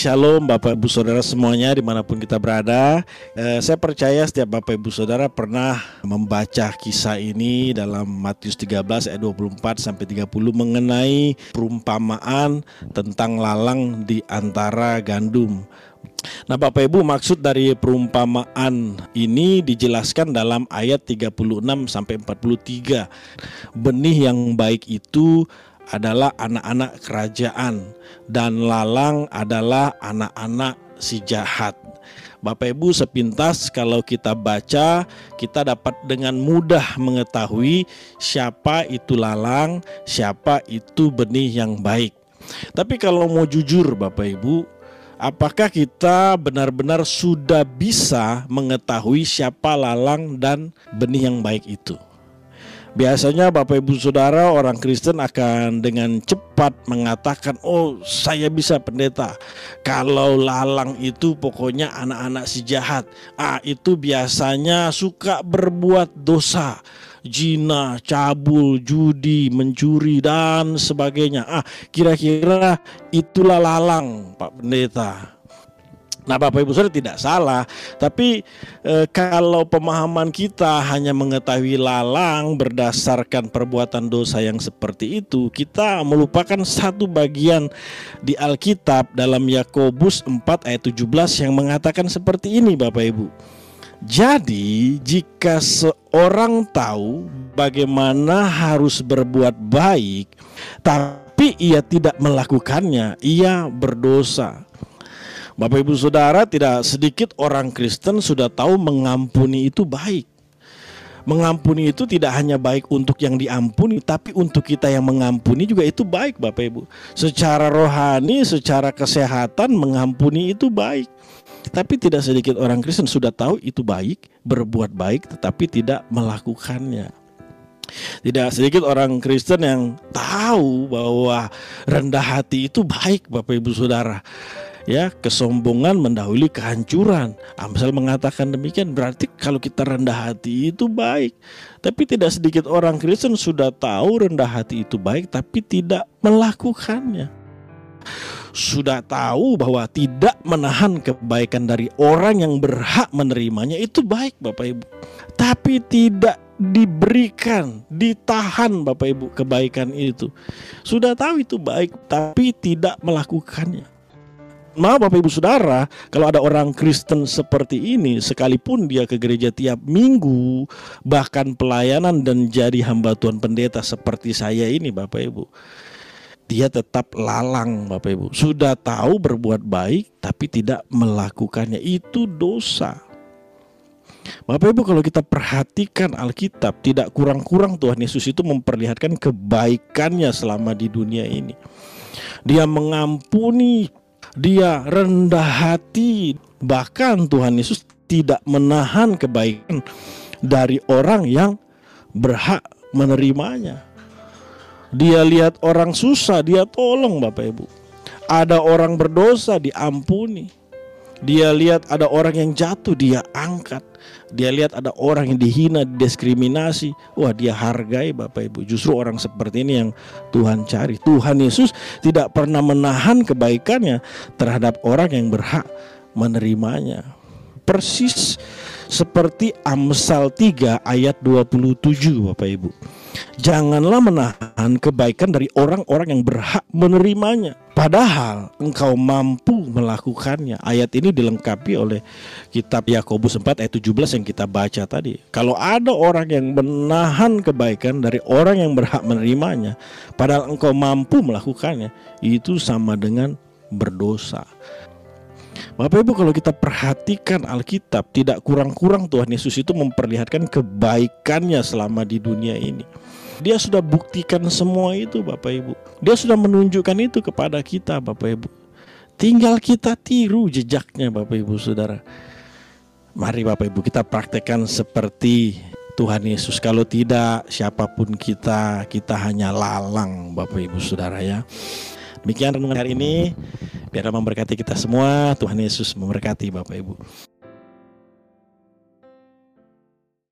Shalom Bapak Ibu Saudara semuanya di mana pun kita berada. Eh, Saya percaya setiap Bapak Ibu Saudara pernah membaca kisah ini dalam Matius 13 ayat 24 sampai 30 mengenai perumpamaan tentang lalang di antara gandum. Nah Bapak Ibu maksud dari perumpamaan ini dijelaskan dalam ayat 36 sampai 43 Benih yang baik itu adalah anak-anak kerajaan dan lalang adalah anak-anak si jahat. Bapak Ibu sepintas kalau kita baca kita dapat dengan mudah mengetahui siapa itu lalang, siapa itu benih yang baik. Tapi kalau mau jujur Bapak Ibu, apakah kita benar-benar sudah bisa mengetahui siapa lalang dan benih yang baik itu? Biasanya Bapak Ibu Saudara orang Kristen akan dengan cepat mengatakan Oh saya bisa pendeta. Kalau lalang itu pokoknya anak-anak si jahat. Ah itu biasanya suka berbuat dosa. Jina, cabul, judi, mencuri dan sebagainya. Ah kira-kira itulah lalang Pak Pendeta Nah, Bapak Ibu Saudara tidak salah, tapi e, kalau pemahaman kita hanya mengetahui lalang berdasarkan perbuatan dosa yang seperti itu, kita melupakan satu bagian di Alkitab dalam Yakobus 4 ayat 17 yang mengatakan seperti ini, Bapak Ibu. Jadi, jika seorang tahu bagaimana harus berbuat baik, tapi ia tidak melakukannya, ia berdosa. Bapak Ibu Saudara, tidak sedikit orang Kristen sudah tahu mengampuni itu baik. Mengampuni itu tidak hanya baik untuk yang diampuni, tapi untuk kita yang mengampuni juga itu baik, Bapak Ibu. Secara rohani, secara kesehatan, mengampuni itu baik. Tapi tidak sedikit orang Kristen sudah tahu itu baik, berbuat baik, tetapi tidak melakukannya. Tidak sedikit orang Kristen yang tahu bahwa rendah hati itu baik, Bapak Ibu Saudara ya kesombongan mendahului kehancuran. Amsal mengatakan demikian berarti kalau kita rendah hati itu baik. Tapi tidak sedikit orang Kristen sudah tahu rendah hati itu baik tapi tidak melakukannya. Sudah tahu bahwa tidak menahan kebaikan dari orang yang berhak menerimanya itu baik Bapak Ibu. Tapi tidak diberikan, ditahan Bapak Ibu kebaikan itu. Sudah tahu itu baik tapi tidak melakukannya maaf Bapak Ibu Saudara, kalau ada orang Kristen seperti ini, sekalipun dia ke gereja tiap minggu, bahkan pelayanan dan jadi hamba Tuhan pendeta seperti saya ini Bapak Ibu. Dia tetap lalang Bapak Ibu. Sudah tahu berbuat baik tapi tidak melakukannya. Itu dosa. Bapak Ibu kalau kita perhatikan Alkitab tidak kurang-kurang Tuhan Yesus itu memperlihatkan kebaikannya selama di dunia ini. Dia mengampuni dia rendah hati. Bahkan Tuhan Yesus tidak menahan kebaikan dari orang yang berhak menerimanya. Dia lihat orang susah, dia tolong Bapak Ibu. Ada orang berdosa, diampuni. Dia lihat ada orang yang jatuh, dia angkat. Dia lihat ada orang yang dihina, diskriminasi. Wah, dia hargai Bapak Ibu. Justru orang seperti ini yang Tuhan cari. Tuhan Yesus tidak pernah menahan kebaikannya terhadap orang yang berhak menerimanya. Persis seperti Amsal 3 ayat 27 Bapak Ibu. Janganlah menahan kebaikan dari orang-orang yang berhak menerimanya. Padahal engkau mampu melakukannya. Ayat ini dilengkapi oleh kitab Yakobus 4 ayat 17 yang kita baca tadi. Kalau ada orang yang menahan kebaikan dari orang yang berhak menerimanya, padahal engkau mampu melakukannya, itu sama dengan berdosa. Bapak Ibu kalau kita perhatikan Alkitab tidak kurang-kurang Tuhan Yesus itu memperlihatkan kebaikannya selama di dunia ini. Dia sudah buktikan semua itu Bapak Ibu. Dia sudah menunjukkan itu kepada kita Bapak Ibu. Tinggal kita tiru jejaknya Bapak Ibu Saudara. Mari Bapak Ibu kita praktekkan seperti Tuhan Yesus. Kalau tidak siapa pun kita, kita hanya lalang Bapak Ibu Saudara ya. Demikian renungan hari ini. Biar memberkati kita semua. Tuhan Yesus memberkati Bapak Ibu.